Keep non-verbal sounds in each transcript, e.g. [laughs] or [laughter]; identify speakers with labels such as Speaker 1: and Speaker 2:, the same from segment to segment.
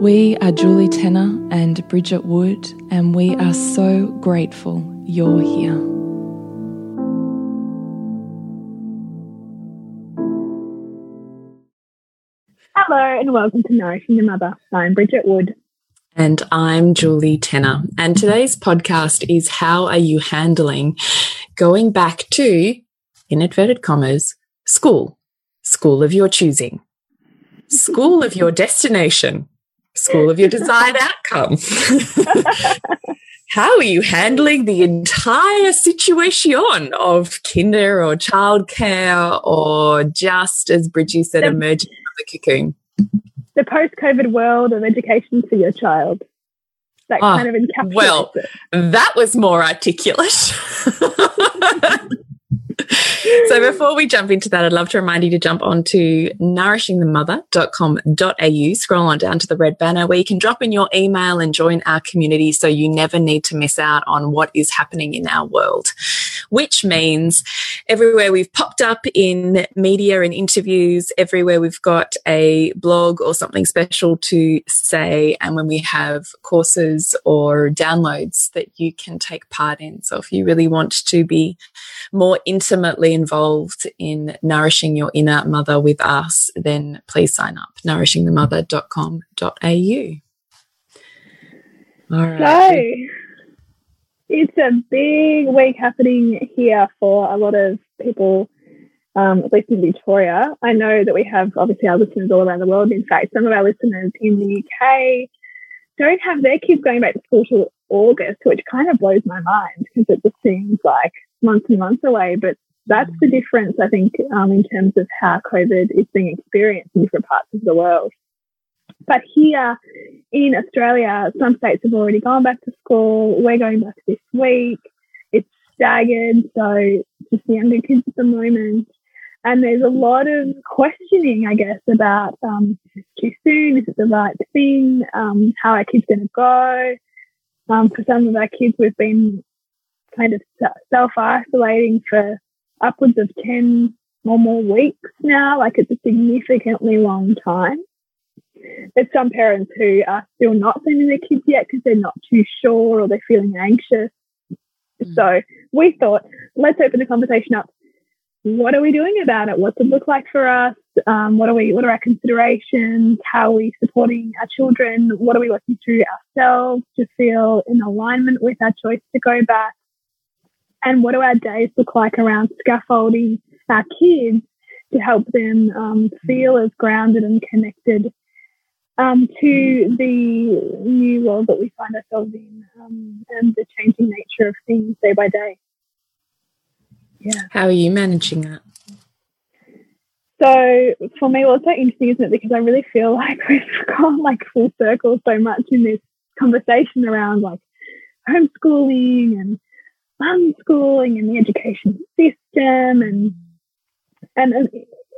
Speaker 1: We are Julie Tenner and Bridget Wood, and we are so grateful you're here.
Speaker 2: Hello, and welcome to Nourishing the Mother. I'm Bridget Wood.
Speaker 1: And I'm Julie Tenner. And today's podcast is How Are You Handling Going Back to, in inverted commas, school, school of your choosing, school of your destination school of your [laughs] desired outcome. [laughs] How are you handling the entire situation of kinder or childcare or just, as Bridgie said, the, emerging from the cocoon?
Speaker 2: The post COVID world of education for your child. That oh, kind of encapsulates
Speaker 1: Well,
Speaker 2: it.
Speaker 1: that was more articulate. [laughs] [laughs] so before we jump into that, I'd love to remind you to jump on to nourishingthemother.com.au, scroll on down to the red banner where you can drop in your email and join our community so you never need to miss out on what is happening in our world. Which means everywhere we've popped up in media and interviews, everywhere we've got a blog or something special to say, and when we have courses or downloads that you can take part in. So if you really want to be more intimately involved in nourishing your inner mother with us, then please sign up nourishingthemother.com.au.
Speaker 2: All right. So, it's a big week happening here for a lot of people, um, at least in Victoria. I know that we have obviously our listeners all around the world. In fact, some of our listeners in the UK don't have their kids going back to school till August, which kind of blows my mind because it just seems like months and months away. But that's the difference, I think, um, in terms of how COVID is being experienced in different parts of the world. But here in Australia, some states have already gone back to school. We're going back this week. It's staggered, so just the younger kids at the moment. And there's a lot of questioning, I guess, about um, too soon? Is it the right thing? Um, how are kids going to go? Um, for some of our kids, we've been kind of self isolating for upwards of 10 or more weeks now. Like it's a significantly long time. There's some parents who are still not sending their kids yet because they're not too sure or they're feeling anxious. Mm. So we thought, let's open the conversation up. What are we doing about it? What's it look like for us? Um, what are we? What are our considerations? How are we supporting our children? What are we working through ourselves to feel in alignment with our choice to go back? and what do our days look like around scaffolding our kids to help them um, feel as grounded and connected um, to the new world that we find ourselves in um, and the changing nature of things day by day.
Speaker 1: Yeah. How are you managing that?
Speaker 2: So for me, well, it's so interesting, isn't it? Because I really feel like [laughs] we've gone like full circle so much in this conversation around like homeschooling and unschooling and the education system and and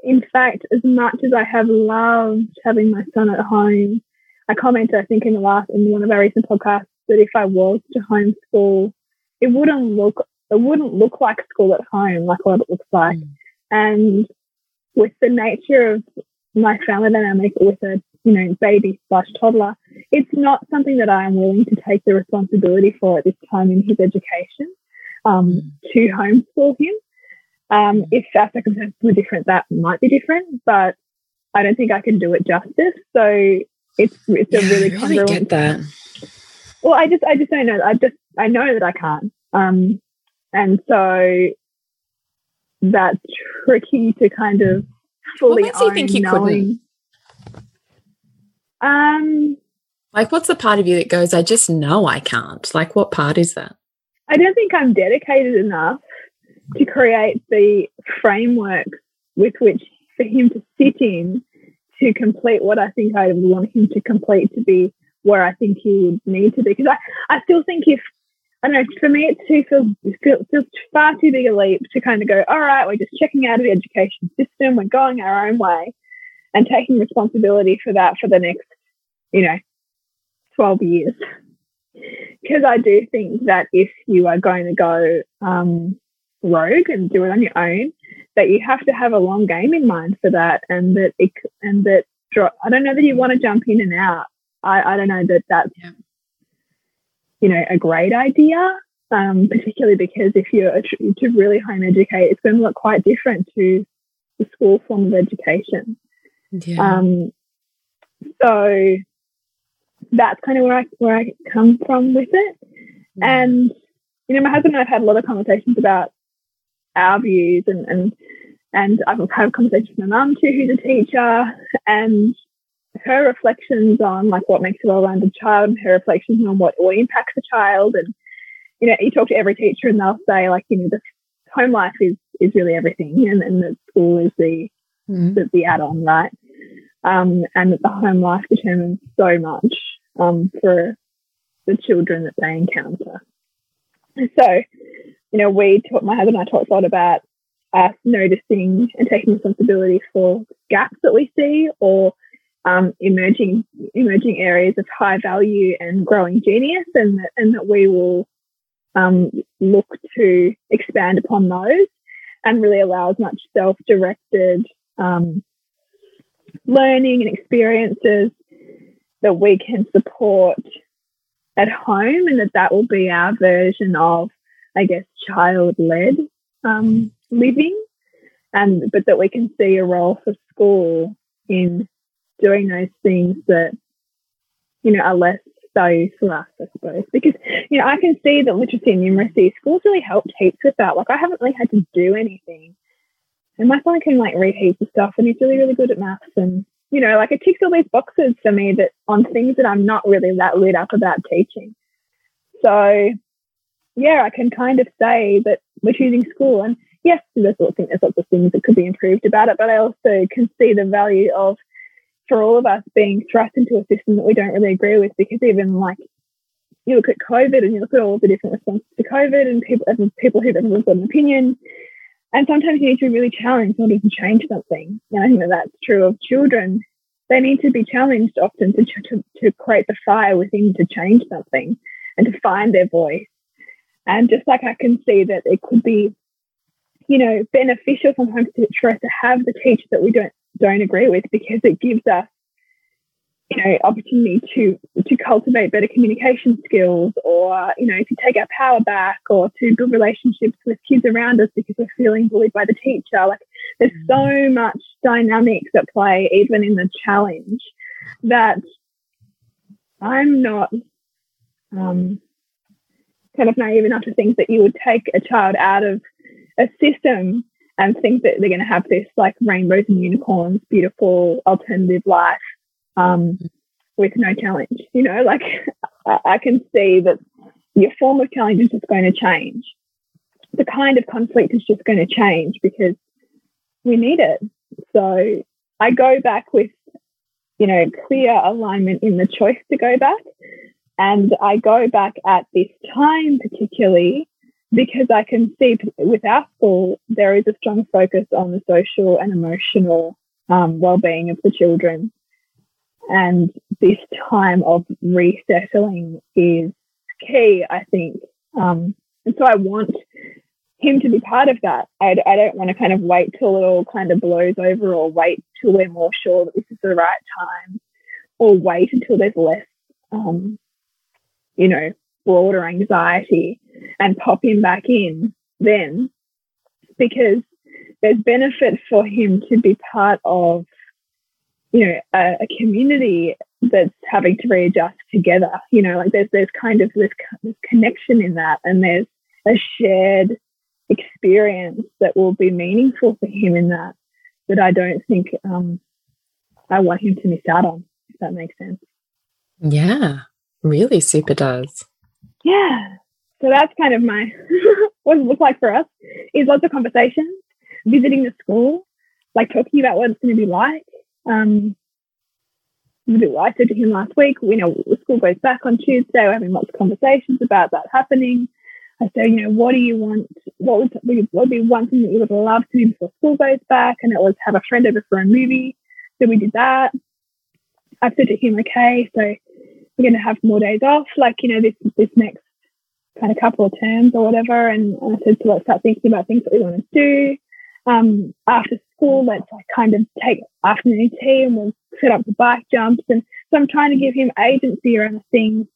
Speaker 2: in fact as much as I have loved having my son at home I commented I think in the last in one of our recent podcasts that if I was to homeschool, it wouldn't look it wouldn't look like school at home like what it looks like. Mm. And with the nature of my family dynamic with a you know baby slash toddler, it's not something that I am willing to take the responsibility for at this time in his education um, mm. to homeschool him. Um, if our circumstances were different, that might be different, but I don't think I can do it justice. So it's it's a really,
Speaker 3: I really get that.
Speaker 2: Well, I just I just don't know. I just I know that I can't. Um, and so that's tricky to kind of fully.
Speaker 3: What makes you think you
Speaker 2: knowing. couldn't? Um,
Speaker 3: like, what's the part of you that goes, "I just know I can't"? Like, what part is that?
Speaker 2: I don't think I'm dedicated enough to create the framework with which for him to sit in to complete what I think I would want him to complete to be where I think he would need to be. Because I, I still think if, I don't know, for me, it too feels, feels, feels far too big a leap to kind of go, all right, we're just checking out of the education system, we're going our own way and taking responsibility for that for the next, you know, 12 years. Because I do think that if you are going to go um, rogue and do it on your own, that you have to have a long game in mind for that, and that it and that I don't know that you want to jump in and out. I, I don't know that that's yeah. you know a great idea, um, particularly because if you're to really home educate, it's going to look quite different to the school form of education. Yeah. Um, so that's kind of where I where I come from with it, mm. and you know, my husband and I've had a lot of conversations about our views and and and I've had conversations with my mum too, who's a teacher, and her reflections on like what makes a well-rounded child and her reflections on what, what impacts a child. And you know, you talk to every teacher and they'll say like, you know, the home life is is really everything, and, and the school is the mm. the, the add-on, right? Um, and that the home life determines so much um, for the children that they encounter. So, you know, we my husband and I talked a lot about us noticing and taking responsibility for gaps that we see or um, emerging emerging areas of high value and growing genius, and that, and that we will um, look to expand upon those and really allow as much self directed um, learning and experiences that we can support at home, and that that will be our version of, I guess, child led um, living, and but that we can see a role for school in doing those things that you know are less so for us, I suppose. Because you know I can see that literacy and numeracy schools really helped heaps with that. Like I haven't really had to do anything, and my son can like read heaps of stuff, and he's really really good at maths and. You know, like it ticks all these boxes for me that on things that I'm not really that lit up about teaching. So, yeah, I can kind of say that we're choosing school. And yes, there's lots, of, there's lots of things that could be improved about it, but I also can see the value of for all of us being thrust into a system that we don't really agree with because even like you look at COVID and you look at all the different responses to COVID and people and people who've ever got an opinion. And sometimes you need to be really challenged in order to change something. And I think that that's true of children. They need to be challenged often to, to, to create the fire within to change something and to find their voice. And just like I can see that it could be you know, beneficial sometimes for us to have the teacher that we don't don't agree with because it gives us, you know, opportunity to to cultivate better communication skills or, you know, to take our power back or to build relationships with kids around us because we're feeling bullied by the teacher. Like there's so mm. much dynamics at play even in the challenge that I'm not um, kind of naive enough to think that you would take a child out of a system and think that they're going to have this like rainbows and unicorns, beautiful alternative life um, with no challenge. You know, like [laughs] I can see that your form of challenge is just going to change. The kind of conflict is just going to change because we need it. So I go back with, you know, clear alignment in the choice to go back. And I go back at this time, particularly because I can see with our school, there is a strong focus on the social and emotional um, well-being of the children. And this time of resettling is key, I think. Um, and so I want him to be part of that. I, I don't want to kind of wait till it all kind of blows over or wait till we're more sure that this is the right time or wait until there's less, um, you know, broader anxiety and pop him back in then because there's benefit for him to be part of, you know, a, a community that's having to readjust together. You know, like there's there's kind of this, this connection in that, and there's a shared experience that will be meaningful for him in that that I don't think um, I want him to miss out on. If that makes sense.
Speaker 3: Yeah, really super does.
Speaker 2: Yeah. So that's kind of my [laughs] what it looks like for us is lots of conversations, visiting the school, like talking about what it's going to be like. Um, I said to him last week, you know, school goes back on Tuesday. We're having lots of conversations about that happening. I said, you know, what do you want? What would, what would be one thing that you would love to do before school goes back? And it was have a friend over for a movie. So we did that. I said to him, okay, so going to have more days off, like, you know, this, this next kind of couple of terms or whatever. And, I said, so let's start thinking about things that we want to do. Um, after school, let's like kind of take afternoon tea and we'll set up the bike jumps. And so I'm trying to give him agency around things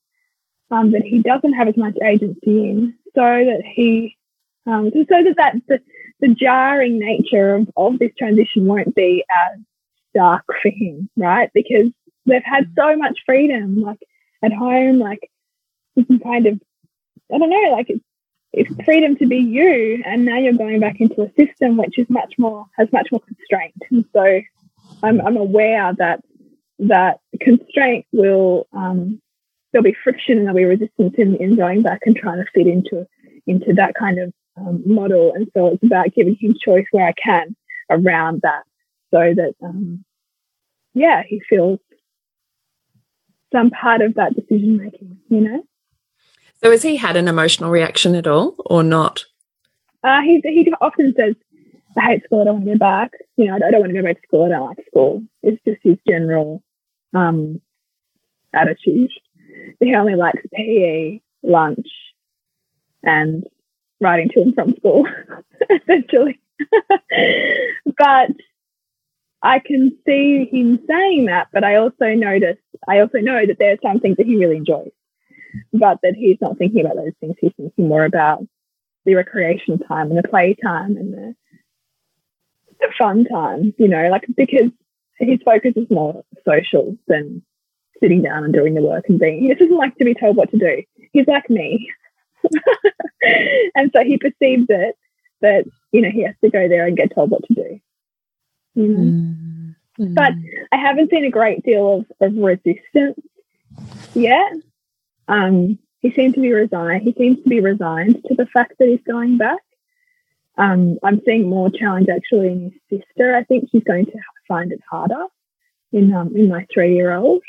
Speaker 2: um, that he doesn't have as much agency in so that he, um, so that, that the, the jarring nature of, of this transition won't be as dark for him, right? Because they've had so much freedom, like at home, like you can kind of, I don't know, like it's, it's freedom to be you, and now you're going back into a system which is much more has much more constraint. And so, I'm, I'm aware that that constraint will um, there'll be friction and there'll be resistance in, in going back and trying to fit into into that kind of um, model. And so it's about giving him choice where I can around that, so that um, yeah, he feels some part of that decision making, you know?
Speaker 3: So has he had an emotional reaction at all or not?
Speaker 2: Uh, he, he often says, I hate school, I don't want to go back. You know, I don't want to go back to school, I don't like school. It's just his general um, attitude. He only likes PE, lunch, and riding to and from school, [laughs] essentially. [laughs] but I can see him saying that, but I also notice, I also know that there are some things that he really enjoys, but that he's not thinking about those things. He's thinking more about the recreation time and the play time and the, the fun time, you know, like because his focus is more social than sitting down and doing the work and being, he doesn't like to be told what to do. He's like me. [laughs] and so he perceives it that, you know, he has to go there and get told what to do. You know? Mm. Mm. But I haven't seen a great deal of, of resistance yet. Um, he seems to be resigned. He seems to be resigned to the fact that he's going back. Um, I'm seeing more challenge actually in his sister. I think she's going to find it harder in um, in my three year old.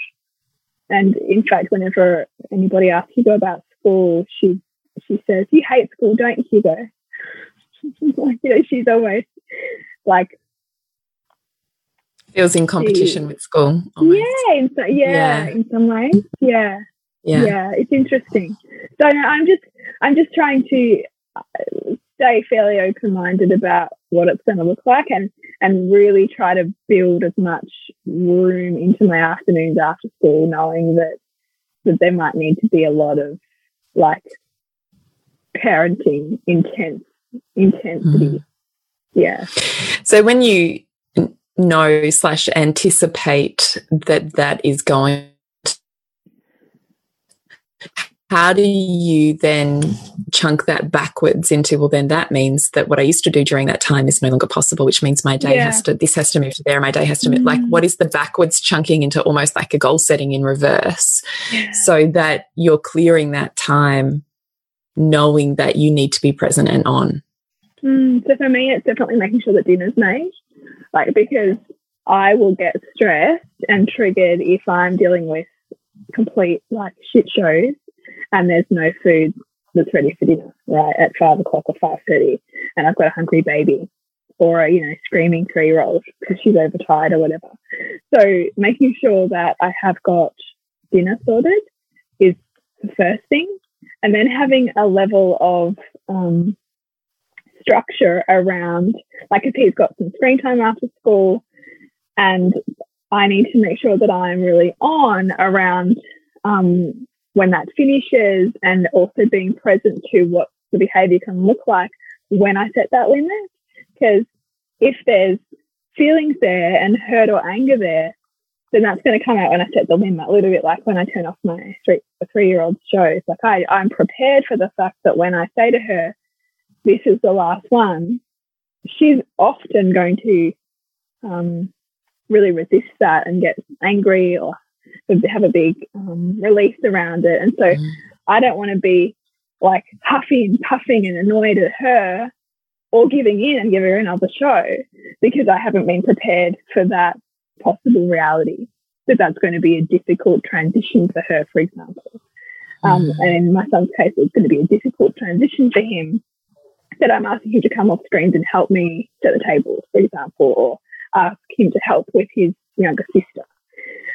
Speaker 2: And in fact, whenever anybody asks Hugo about school, she she says, "You hate school, don't you, Hugo?" [laughs] you know, she's always like
Speaker 3: feels in competition with school.
Speaker 2: Yeah, in so, yeah, yeah, in some ways, yeah. yeah, yeah, It's interesting. So I'm just, I'm just trying to uh, stay fairly open minded about what it's going to look like, and and really try to build as much room into my afternoons after school, knowing that that there might need to be a lot of like parenting intense intensity. Mm. Yeah.
Speaker 3: So when you know slash anticipate that that is going how do you then chunk that backwards into well then that means that what i used to do during that time is no longer possible which means my day yeah. has to this has to move to there my day has to move mm. like what is the backwards chunking into almost like a goal setting in reverse yeah. so that you're clearing that time knowing that you need to be present and on
Speaker 2: mm, so for me it's definitely making sure that dinner's made like, because I will get stressed and triggered if I'm dealing with complete like shit shows and there's no food that's ready for dinner, right, at five o'clock or five thirty, and I've got a hungry baby or a you know screaming three year old because she's overtired or whatever. So making sure that I have got dinner sorted is the first thing, and then having a level of um, structure around, like if he's got some screen time after school, and I need to make sure that I'm really on around um, when that finishes, and also being present to what the behavior can look like when I set that limit. Because if there's feelings there and hurt or anger there, then that's going to come out when I set the limit. A little bit like when I turn off my three, three year old shows. Like I, I'm prepared for the fact that when I say to her, this is the last one, she's often going to um, really resist that and get angry or have a big um, release around it. And so mm. I don't want to be like huffing, and puffing and annoyed at her or giving in and give her another show because I haven't been prepared for that possible reality that that's going to be a difficult transition for her, for example. Um, mm. And in my son's case, it's going to be a difficult transition for him that I'm asking him to come off screens and help me set the table, for example, or ask him to help with his younger sister.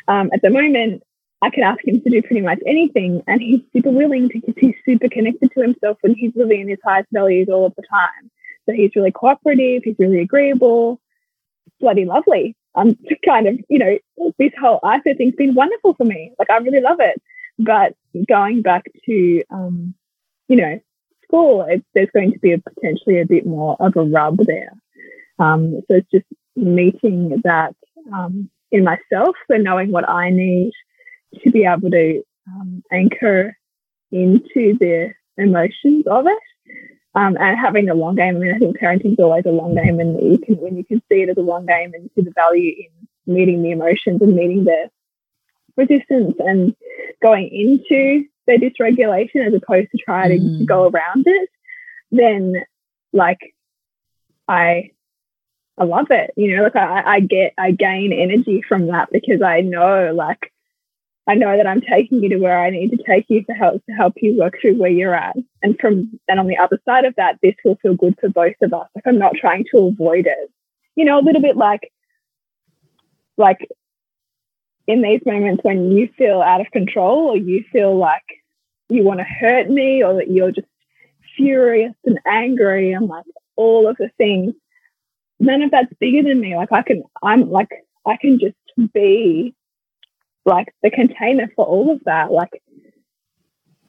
Speaker 2: Um, at the moment, I can ask him to do pretty much anything, and he's super willing because he's super connected to himself and he's living in his highest values all of the time. So he's really cooperative, he's really agreeable, bloody lovely. I'm um, [laughs] kind of, you know, this whole ISO thing's been wonderful for me. Like, I really love it. But going back to, um, you know, school, it, there's going to be a, potentially a bit more of a rub there. Um, so it's just meeting that um, in myself, so knowing what I need to be able to um, anchor into the emotions of it. Um, and having a long game. I mean, I think parenting is always a long game, and you can when you can see it as a long game and see the value in meeting the emotions and meeting the resistance and going into the dysregulation as opposed to trying mm. to go around it, then like I I love it. You know, like I, I get I gain energy from that because I know like I know that I'm taking you to where I need to take you to help to help you work through where you're at. And from and on the other side of that, this will feel good for both of us. Like I'm not trying to avoid it. You know, a little bit like like in these moments when you feel out of control or you feel like you want to hurt me or that you're just furious and angry and like all of the things none of that's bigger than me. Like I can, I'm like, I can just be like the container for all of that. Like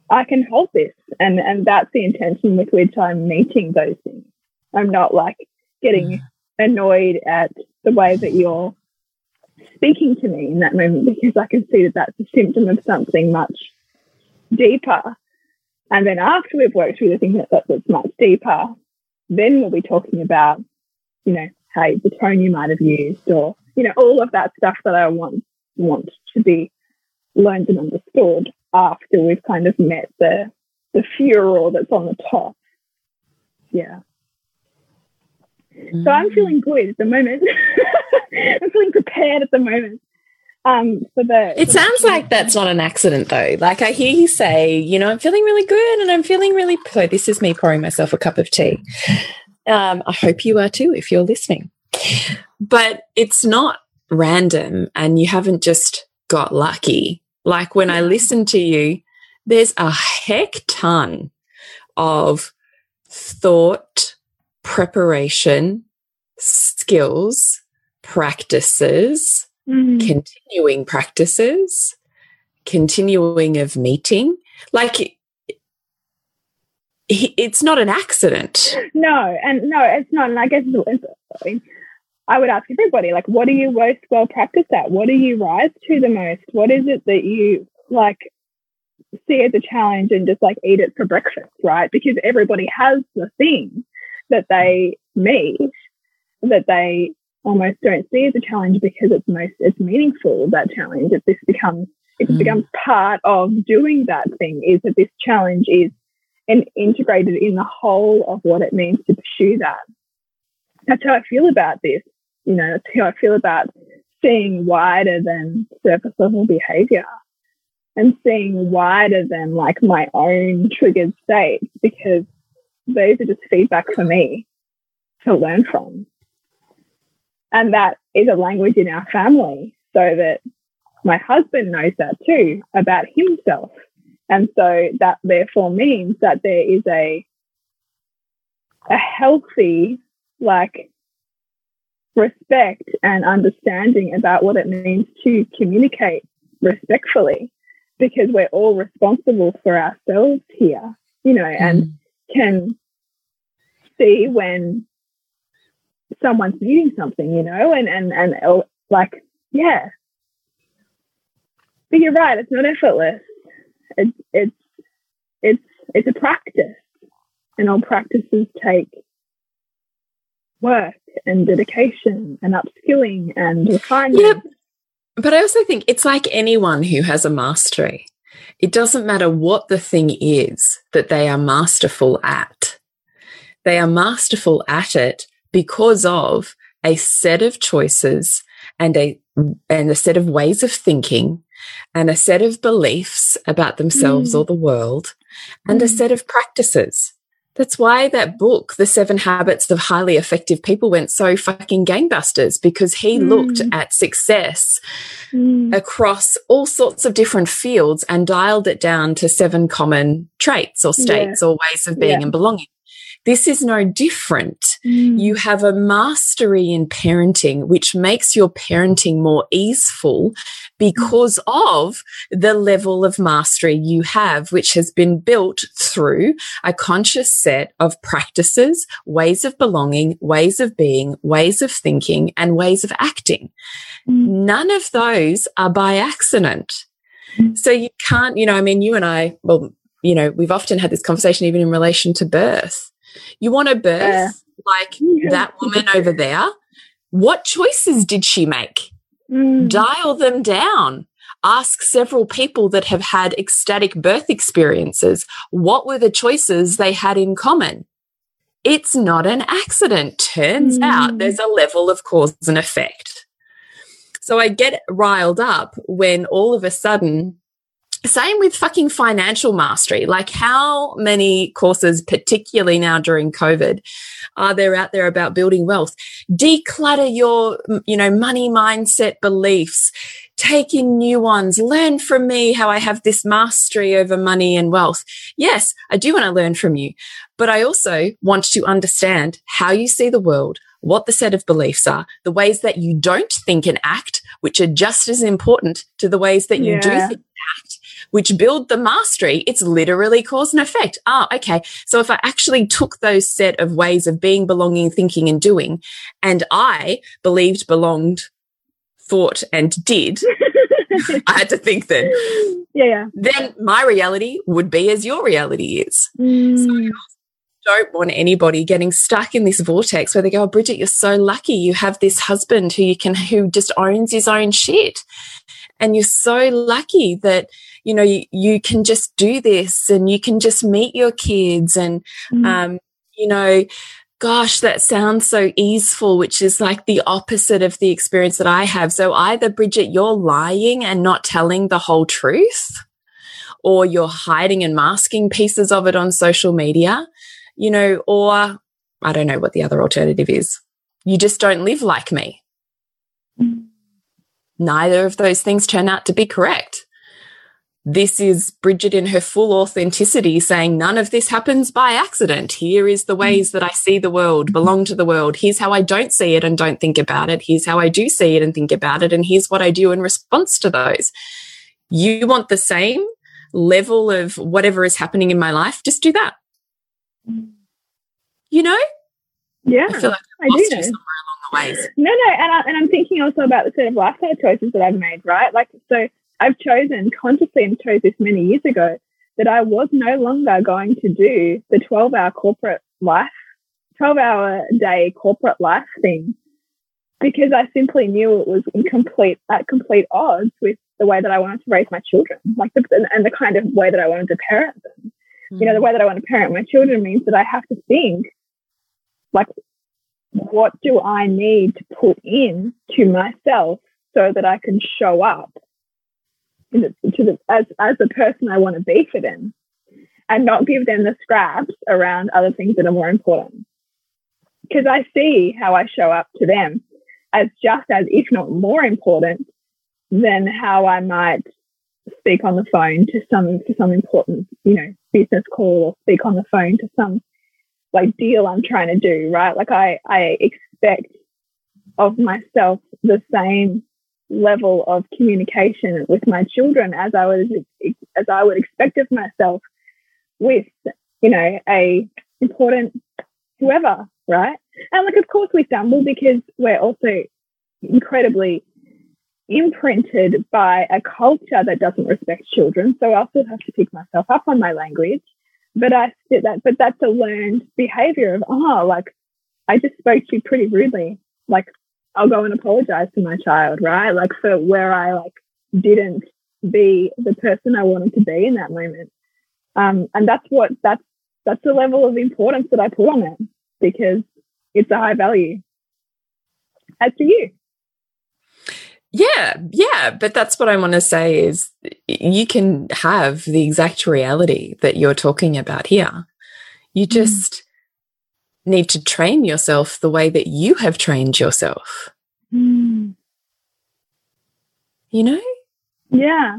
Speaker 2: I can hold this. And, and that's the intention with which I'm meeting those things. I'm not like getting mm. annoyed at the way that you're speaking to me in that moment because I can see that that's a symptom of something much deeper. And then after we've worked through the thing that, that's much deeper, then we'll be talking about you know, hey, the tone you might have used, or you know, all of that stuff that I want want to be learned and understood after we've kind of met the the furor that's on the top. Yeah. Mm. So I'm feeling good at the moment. [laughs] I'm feeling prepared at the moment. Um, for the,
Speaker 3: it sounds like that's not an accident though. Like I hear you say, you know, I'm feeling really good and I'm feeling really. So this is me pouring myself a cup of tea. Um, I hope you are too if you're listening. But it's not random and you haven't just got lucky. Like when I listen to you, there's a heck ton of thought, preparation, skills, practices, mm. continuing practices, continuing of meeting. Like it's not an accident.
Speaker 2: No, and no, it's not. And I guess it's, I, I would ask everybody, like, what are you most well practiced at? What do you rise to the most? What is it that you like see as a challenge and just like eat it for breakfast, right? Because everybody has the thing that they meet that they almost don't see as a challenge because it's most it's meaningful that challenge if this becomes it mm. becomes part of doing that thing is that this challenge is and integrated in the whole of what it means to pursue that. That's how I feel about this. You know, that's how I feel about seeing wider than surface level behavior and seeing wider than like my own triggered states because those are just feedback for me to learn from. And that is a language in our family so that my husband knows that too about himself And so that therefore means that there is a a healthy like respect and understanding about what it means to communicate respectfully because we're all responsible for ourselves here, you know, mm. and can see when someone's needing something, you know, and, and, and oh, like, yeah. But you're right, it's not effortless. It's, it's, it's, it's a practice and all practices take work and dedication and upskilling and refinement. Yep.
Speaker 3: But I also think it's like anyone who has a mastery. It doesn't matter what the thing is that they are masterful at. They are masterful at it because of a set of choices and a and a set of ways of thinking and a set of beliefs about themselves mm. or the world and mm. a set of practices. That's why that book, The Seven Habits of Highly Effective People, went so fucking gangbusters because he mm. looked at success mm. across all sorts of different fields and dialed it down to seven common traits or states yeah. or ways of being yeah. and belonging. This is no different. Mm. You have a mastery in parenting, which makes your parenting more easeful because of the level of mastery you have, which has been built through a conscious set of practices, ways of belonging, ways of being, ways of thinking, and ways of acting. Mm. None of those are by accident. Mm. So you can't, you know, I mean, you and I, well, you know, we've often had this conversation even in relation to birth. You want to birth uh, like that woman over there. What choices did she make? Mm. Dial them down. Ask several people that have had ecstatic birth experiences. What were the choices they had in common? It's not an accident. Turns mm. out there's a level of cause and effect. So I get riled up when all of a sudden same with fucking financial mastery. Like how many courses, particularly now during COVID, are there out there about building wealth? Declutter your, you know, money mindset beliefs. Take in new ones. Learn from me how I have this mastery over money and wealth. Yes, I do want to learn from you, but I also want to understand how you see the world, what the set of beliefs are, the ways that you don't think and act, which are just as important to the ways that you yeah. do think and act which build the mastery. It's literally cause and effect. Ah, okay. So if I actually took those set of ways of being, belonging, thinking and doing, and I believed, belonged, thought and did, [laughs] I had to think then.
Speaker 2: Yeah, yeah.
Speaker 3: Then my reality would be as your reality is.
Speaker 2: Mm. So
Speaker 3: don't want anybody getting stuck in this vortex where they go, oh, Bridget, you're so lucky. You have this husband who you can, who just owns his own shit. And you're so lucky that you know, you, you can just do this and you can just meet your kids and, mm. um, you know, gosh, that sounds so easeful, which is like the opposite of the experience that I have. So either Bridget, you're lying and not telling the whole truth, or you're hiding and masking pieces of it on social media, you know, or I don't know what the other alternative is. You just don't live like me. Mm. Neither of those things turn out to be correct. This is Bridget in her full authenticity saying none of this happens by accident. Here is the ways that I see the world, belong to the world. Here's how I don't see it and don't think about it. Here's how I do see it and think about it. And here's what I do in response to those. You want the same level of whatever is happening in my life? Just do that. You know?
Speaker 2: Yeah. I feel like I do know. somewhere along the ways. No, no. And, I, and I'm thinking also about the sort of lifestyle choices that I've made, right? Like, so I've chosen consciously and chose this many years ago that I was no longer going to do the 12 hour corporate life, 12 hour day corporate life thing because I simply knew it was in complete, at complete odds with the way that I wanted to raise my children, like the, and the kind of way that I wanted to parent them. Mm. You know, the way that I want to parent my children means that I have to think like, what do I need to put in to myself so that I can show up to the, as, as the person I want to be for them and not give them the scraps around other things that are more important. Because I see how I show up to them as just as, if not more important, than how I might speak on the phone to some to some important, you know, business call or speak on the phone to some like deal I'm trying to do, right? Like I I expect of myself the same level of communication with my children as I would as I would expect of myself with you know a important whoever, right? And like of course we stumble because we're also incredibly imprinted by a culture that doesn't respect children. So I also have to pick myself up on my language. But I did that, but that's a learned behavior of, oh, like I just spoke to you pretty rudely. Like I'll go and apologize to my child, right? Like for where I like didn't be the person I wanted to be in that moment. Um, and that's what that's that's the level of importance that I put on it because it's a high value. As for you.
Speaker 3: Yeah, yeah, but that's what I want to say is you can have the exact reality that you're talking about here. You mm. just. Need to train yourself the way that you have trained yourself.
Speaker 2: Mm.
Speaker 3: You know?
Speaker 2: Yeah.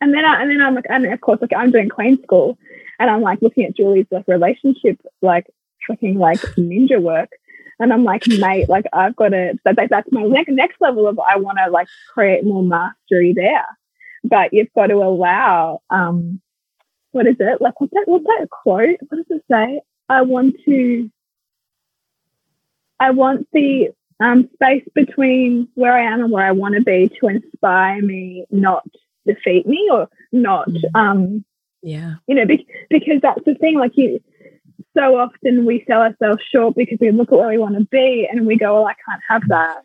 Speaker 2: And then I, and then I'm like, and of course, like I'm doing Queen School, and I'm like looking at Julie's like relationship, like fucking like ninja work, and I'm like, mate, like I've got to, that, that's my next, next level of, I want to like create more mastery there. But you've got to allow, um, what is it? Like, what's that, what's that quote? What does it say? I want to, I want the um, space between where I am and where I want to be to inspire me, not defeat me or not, mm. um,
Speaker 3: yeah,
Speaker 2: you know, be, because that's the thing. Like you, so often we sell ourselves short because we look at where we want to be and we go, well, I can't have that.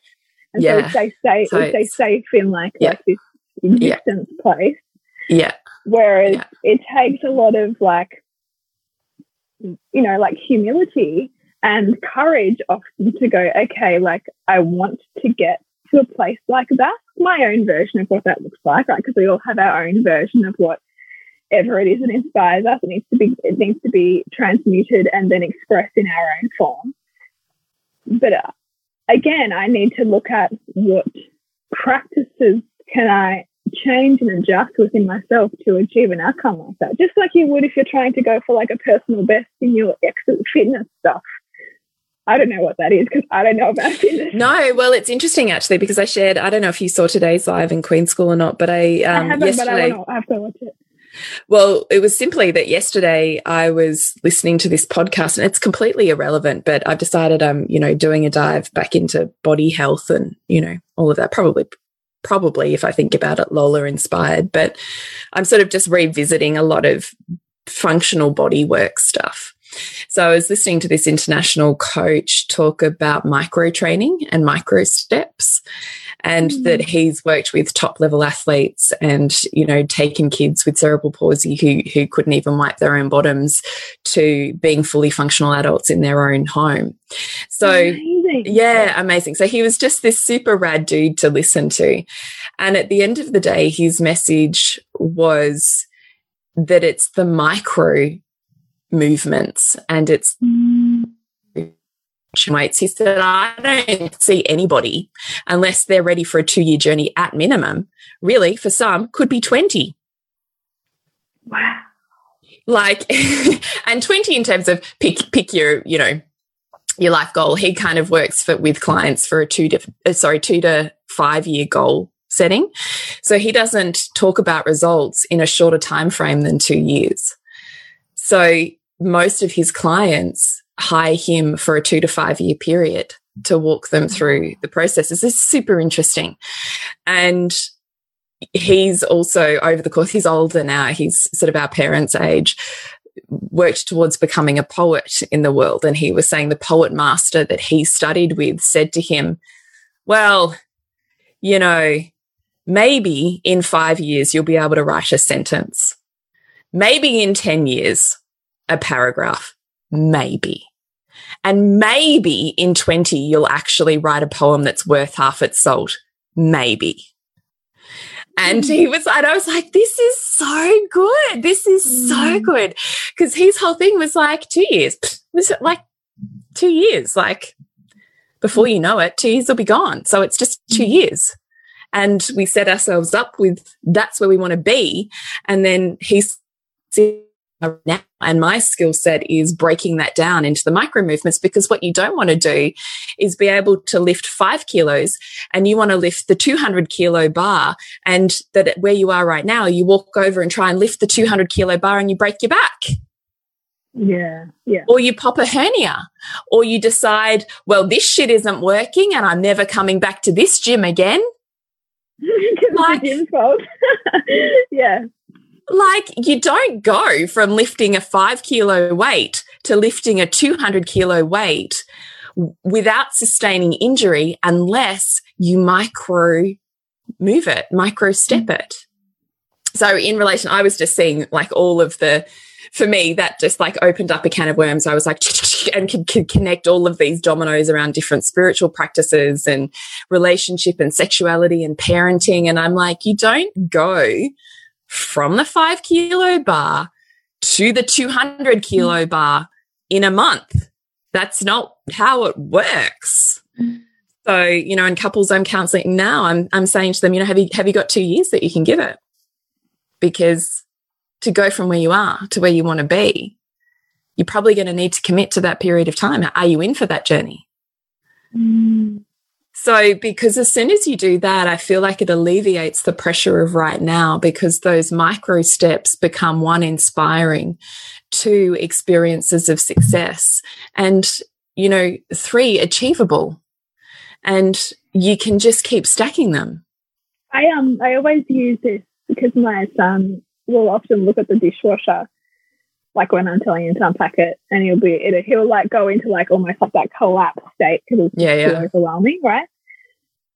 Speaker 2: And yeah. so we stay, stay, so we stay safe in like, yeah. like this existence yeah. place.
Speaker 3: Yeah.
Speaker 2: Whereas it takes a lot of like, you know, like humility and courage often to go, okay, like I want to get to a place like that. My own version of what that looks like, right? Because we all have our own version of what whatever it is that inspires us. It needs to be it needs to be transmuted and then expressed in our own form. But uh, again, I need to look at what practices can I change and adjust within myself to achieve an outcome like that. Just like you would if you're trying to go for like a personal best in your exit fitness stuff. I don't know what that is because I don't know about [laughs] fitness.
Speaker 3: No, well, it's interesting actually because I shared. I don't know if you saw today's live in Queen School or not, but I, um,
Speaker 2: I haven't, yesterday. But I, I have to watch it.
Speaker 3: Well, it was simply that yesterday I was listening to this podcast and it's completely irrelevant, but I've decided I'm, you know, doing a dive back into body health and, you know, all of that. Probably, probably if I think about it, Lola inspired, but I'm sort of just revisiting a lot of functional body work stuff. So I was listening to this international coach talk about micro training and micro steps and mm. that he's worked with top level athletes and you know taken kids with cerebral palsy who who couldn't even wipe their own bottoms to being fully functional adults in their own home so amazing. yeah amazing so he was just this super rad dude to listen to and at the end of the day his message was that it's the micro movements and it's mm weights. He said, I don't see anybody unless they're ready for a two year journey at minimum. Really, for some, could be 20.
Speaker 2: Wow.
Speaker 3: Like, [laughs] and 20 in terms of pick, pick your, you know, your life goal. He kind of works for, with clients for a two to, uh, sorry, two to five year goal setting. So he doesn't talk about results in a shorter time frame than two years. So most of his clients hire him for a two to five year period to walk them through the processes. It's super interesting. And he's also over the course, he's older now, he's sort of our parents' age, worked towards becoming a poet in the world. And he was saying the poet master that he studied with said to him, Well, you know, maybe in five years you'll be able to write a sentence. Maybe in 10 years, a paragraph maybe. And maybe in 20, you'll actually write a poem that's worth half its salt. Maybe. And he was, and I was like, this is so good. This is so mm. good. Cause his whole thing was like two years. Was it like two years? Like before you know it, two years will be gone. So it's just two mm. years. and we set ourselves up with that's where we want to be. And then he's now and my skill set is breaking that down into the micro movements because what you don't want to do is be able to lift five kilos and you want to lift the 200 kilo bar and that where you are right now you walk over and try and lift the 200 kilo bar and you break your back.
Speaker 2: Yeah yeah.
Speaker 3: Or you pop a hernia. Or you decide well this shit isn't working and i'm never coming back to this gym again. [laughs]
Speaker 2: Like, [laughs] yeah
Speaker 3: like you don't go from lifting a five kilo weight to lifting a 200 kilo weight without sustaining injury unless you micro move it, micro step it. So in relation, I was just seeing like all of the, for me, that just like opened up a can of worms. I was like, [laughs] and could, could connect all of these dominoes around different spiritual practices and relationship and sexuality and parenting. And I'm like, you don't go from the five kilo bar to the 200 kilo bar in a month. That's not how it works. So, you know, in couples I'm counseling now, I'm, I'm saying to them, you know, have you, have you got two years that you can give it? Because to go from where you are to where you want to be, you're probably going to need to commit to that period of time. Are you in for that journey? Mm. So, because as soon as you do that, I feel like it alleviates the pressure of right now because those micro steps become one, inspiring, two, experiences of success, and, you know, three, achievable. And you can just keep stacking them.
Speaker 2: I um I always use this because my son will often look at the dishwasher like when I'm telling him to unpack it, and he'll be it, he'll like go into like almost like that collapse state because it's yeah, yeah. overwhelming, right?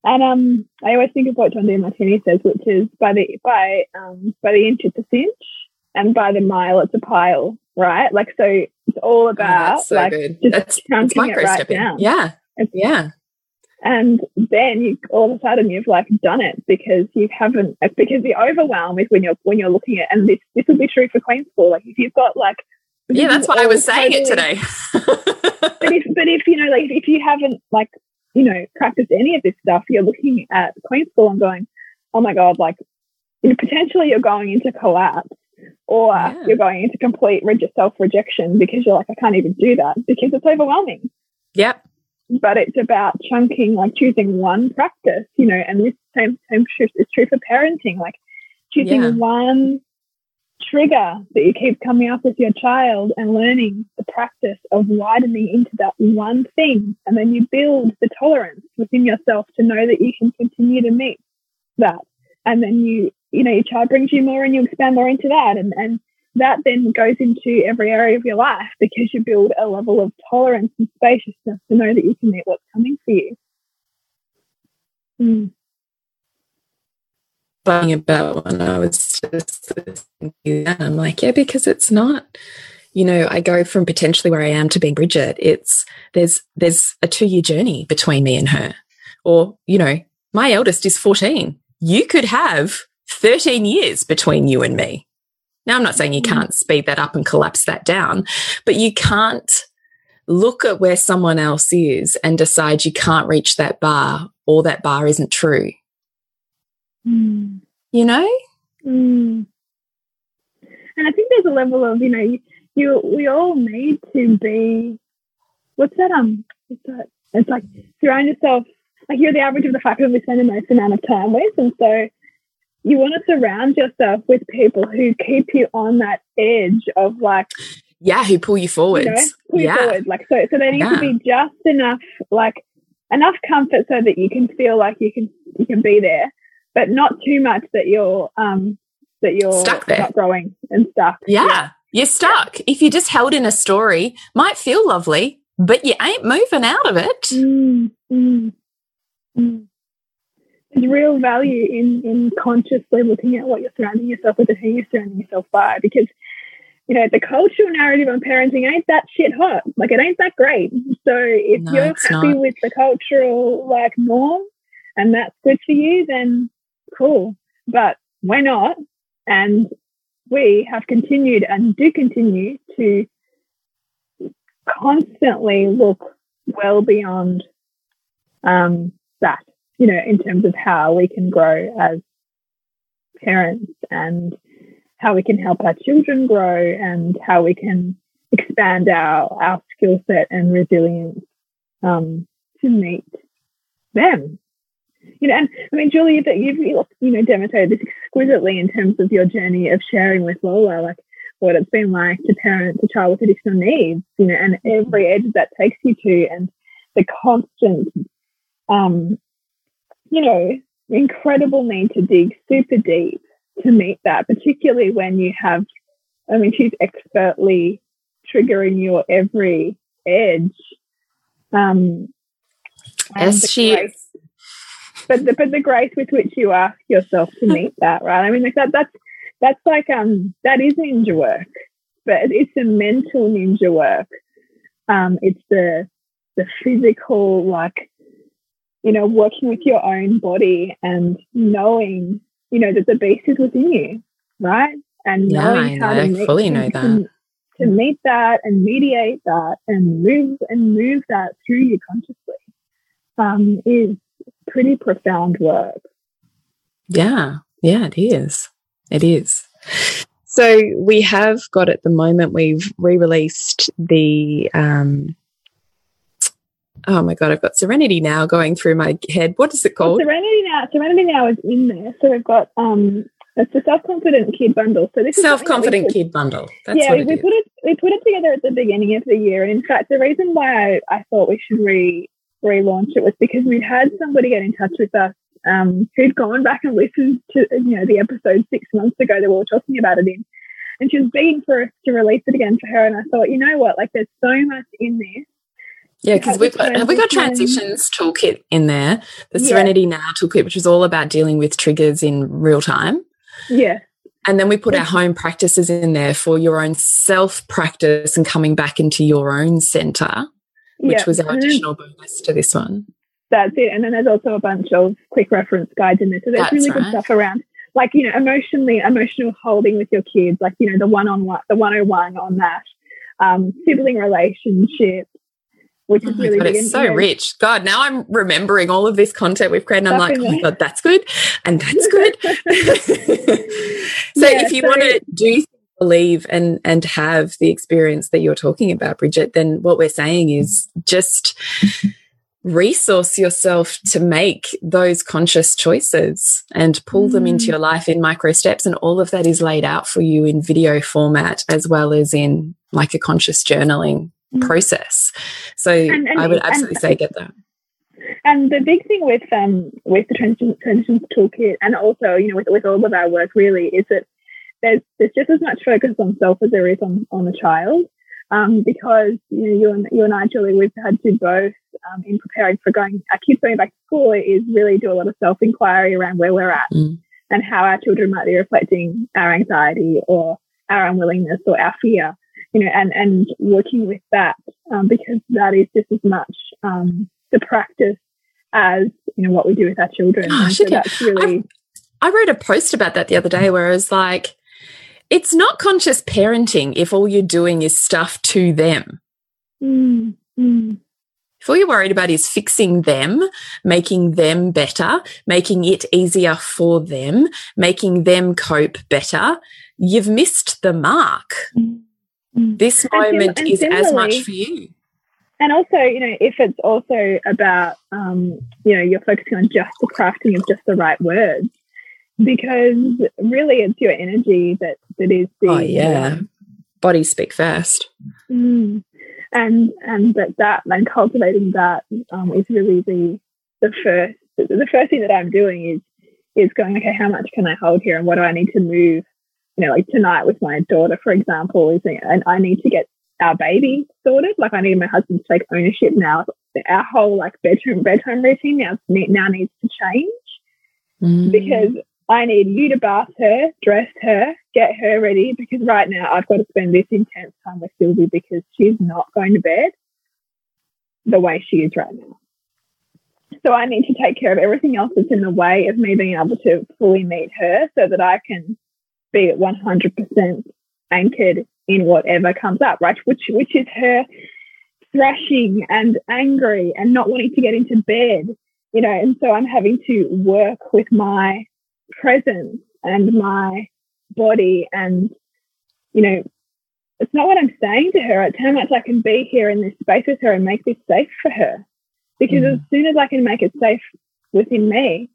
Speaker 2: And um, I always think of what John Demartini says, which is by the by um, by the inch it's a cinch, and by the mile it's a pile, right? Like so, it's all oh, about oh, so like good. just that's, chunking it right down.
Speaker 3: Yeah, it's, yeah.
Speaker 2: And then you all of a sudden you've like done it because you haven't because the overwhelm is when you're when you're looking at and this this will be true for Queen School. Like if you've got like
Speaker 3: yeah, that's why I was saying it today. [laughs]
Speaker 2: but if but if you know like if you haven't like you know practiced any of this stuff, you're looking at Queen School and going, oh my god, like you know, potentially you're going into collapse or yeah. you're going into complete rigid self rejection because you're like I can't even do that because it's overwhelming.
Speaker 3: Yep
Speaker 2: but it's about chunking, like choosing one practice, you know, and this same same truth is true for parenting, like choosing yeah. one trigger that you keep coming up with your child and learning the practice of widening into that one thing. And then you build the tolerance within yourself to know that you can continue to meet that. And then you, you know, your child brings you more and you expand more into that. And, and that then goes into every area of your life because you build a level of tolerance and spaciousness to know that you can meet what's coming for you. Mm.
Speaker 3: About when I was just I'm like, yeah, because it's not, you know, I go from potentially where I am to being Bridget. It's there's there's a two year journey between me and her, or you know, my eldest is 14. You could have 13 years between you and me. Now, I'm not saying you can't speed that up and collapse that down, but you can't look at where someone else is and decide you can't reach that bar or that bar isn't true. Mm. You know?
Speaker 2: Mm. And I think there's a level of, you know, you, you we all need to be what's that um what's that? It's like surround yourself like you're the average of the fact that we spend the most amount of time with. And so you want to surround yourself with people who keep you on that edge of like
Speaker 3: yeah who pull you forwards you know,
Speaker 2: pull
Speaker 3: yeah.
Speaker 2: you forward. like so so there needs yeah. to be just enough like enough comfort so that you can feel like you can you can be there but not too much that you're um that you're
Speaker 3: stuck there
Speaker 2: not growing and stuck
Speaker 3: yeah, yeah. you're stuck yeah. if you're just held in a story might feel lovely but you ain't moving out of it
Speaker 2: mm, mm, mm there's real value in in consciously looking at what you're surrounding yourself with and who you're surrounding yourself by because you know the cultural narrative on parenting ain't that shit hot. Like it ain't that great. So if no, you're happy not. with the cultural like norm and that's good for you then cool. But we're not. And we have continued and do continue to constantly look well beyond um, that you know, in terms of how we can grow as parents and how we can help our children grow and how we can expand our, our skill set and resilience um, to meet them. You know, and I mean, Julie, that you've you know demonstrated this exquisitely in terms of your journey of sharing with Lola, like what it's been like to parent a child with additional needs, you know, and every edge that takes you to, and the constant, um, you know, incredible need to dig super deep to meet that, particularly when you have, I mean, she's expertly triggering your every edge. Um,
Speaker 3: As she
Speaker 2: grace, but the, but the grace with which you ask yourself to meet [laughs] that, right? I mean, like that, that's, that's like, um, that is ninja work, but it's a mental ninja work. Um, it's the, the physical, like, you know, working with your own body and knowing you know, that the beast is within you, right? And
Speaker 3: yeah, knowing how to meet, fully know that. To,
Speaker 2: to meet that and mediate that and move and move that through you consciously um, is pretty profound work.
Speaker 3: Yeah, yeah, it is. It is. So we have got at the moment, we've re released the um, oh my god, I've got Serenity Now going through my head. What is it called?
Speaker 2: Well, Serenity Now. Serenity Now is in there. So we've got um, it's the self confident kid bundle. So this
Speaker 3: self confident kid bundle.
Speaker 2: That's yeah, we, we put it we put it together at the beginning of the year, and in fact, the reason why I, I thought we should re relaunch it was because we had somebody get in touch with us um, who'd gone back and listened to you know the episode six months ago that we were talking about it in, and she was begging for us to release it again for her. And I thought, you know what, like there's so much in this
Speaker 3: yeah, because we've got have we got transitions toolkit in there, the Serenity yeah. Now toolkit, which is all about dealing with triggers in real time.
Speaker 2: Yeah.
Speaker 3: And then we put our home practices in there for your own self practice and coming back into your own center, which yeah. was our additional bonus to this one.
Speaker 2: That's it. And then there's also a bunch of quick reference guides in there. So there's That's really right. good stuff around like, you know, emotionally, emotional holding with your kids, like, you know, the one on one, the 101 on that, um, sibling relationships, which is oh really
Speaker 3: God, it's so rich. God, now I'm remembering all of this content we've created. And I'm like, oh my God, that's good. And that's good. [laughs] so yeah, if you so want to do believe and and have the experience that you're talking about, Bridget, then what we're saying is just resource yourself to make those conscious choices and pull mm. them into mm. your life in micro steps. And all of that is laid out for you in video format as well as in like a conscious journaling. Process. So and, and, I would absolutely and, say get that.
Speaker 2: And the big thing with um with the transition, transitions toolkit and also you know with with all of our work really is that there's there's just as much focus on self as there is on on the child. Um, because you know you and you and I, Julie, we've had to both um, in preparing for going our kids going back to school is really do a lot of self inquiry around where we're at mm. and how our children might be reflecting our anxiety or our unwillingness or our fear you know, and, and working with that um, because that is just as much um, the practice as, you know, what we do with our children. Oh, so that's really.
Speaker 3: I, I wrote a post about that the other day where I was like, it's not conscious parenting if all you're doing is stuff to them.
Speaker 2: Mm, mm.
Speaker 3: If all you're worried about is fixing them, making them better, making it easier for them, making them cope better, you've missed the mark. Mm. This moment is as much for you.
Speaker 2: And also, you know, if it's also about, um, you know, you're focusing on just the crafting of just the right words, because really it's your energy that that is the
Speaker 3: oh yeah, um, body speak first.
Speaker 2: Mm. And and that that and cultivating that um, is really the the first the first thing that I'm doing is is going okay, how much can I hold here, and what do I need to move you know, like tonight with my daughter, for example, is and I need to get our baby sorted. Like I need my husband to take ownership now. Our whole like bedroom bedtime routine now now needs to change mm. because I need you to bath her, dress her, get her ready because right now I've got to spend this intense time with Sylvie because she's not going to bed the way she is right now. So I need to take care of everything else that's in the way of me being able to fully meet her so that I can be 100% anchored in whatever comes up, right? Which, which is her thrashing and angry and not wanting to get into bed you know, and so I'm having to work with my presence and my body and, you know, it's not what I'm saying to her. It's how much I can be here in this space with her and make this safe for her. Because mm. as soon as I can make it safe within me,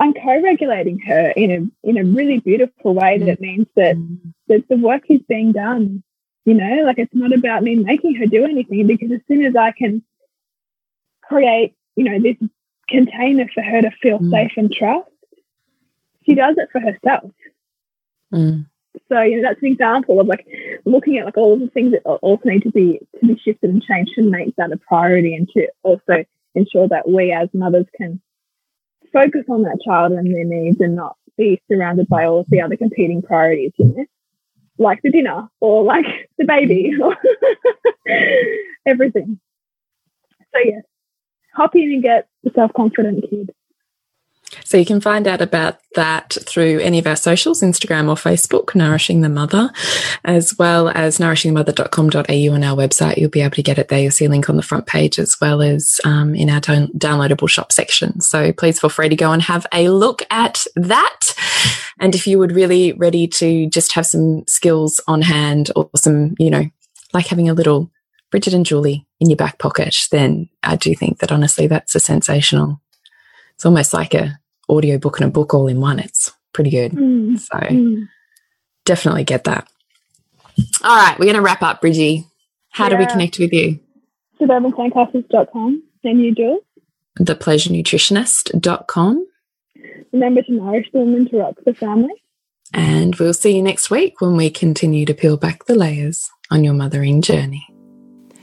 Speaker 2: I'm co-regulating her in a in a really beautiful way that mm. means that that the work is being done. You know, like it's not about me making her do anything because as soon as I can create, you know, this container for her to feel mm. safe and trust, she does it for herself. Mm. So you know that's an example of like looking at like all of the things that also need to be to be shifted and changed to make that a priority and to also ensure that we as mothers can focus on that child and their needs and not be surrounded by all of the other competing priorities, you know, like the dinner or like [laughs] the baby mm-hmm. or [laughs] everything. So yes, hop in and get the self confident kid.
Speaker 3: So you can find out about that through any of our socials, Instagram or Facebook, Nourishing the Mother, as well as nourishingthemother.com.au on our website. You'll be able to get it there. You'll see a link on the front page as well as um, in our down downloadable shop section. So please feel free to go and have a look at that. And if you would really ready to just have some skills on hand or some, you know, like having a little Bridget and Julie in your back pocket, then I do think that honestly that's a sensational it's almost like a audio book and a book all in one. It's pretty good. Mm. So mm. definitely get that. All right, we're going to wrap up, Bridgie. How yeah. do we connect with you?
Speaker 2: Suburbansandcastles.com. And you, do Jules?
Speaker 3: Thepleasurenutritionist.com.
Speaker 2: Remember to nourish the woman to rock the family.
Speaker 3: And we'll see you next week when we continue to peel back the layers on your mothering journey.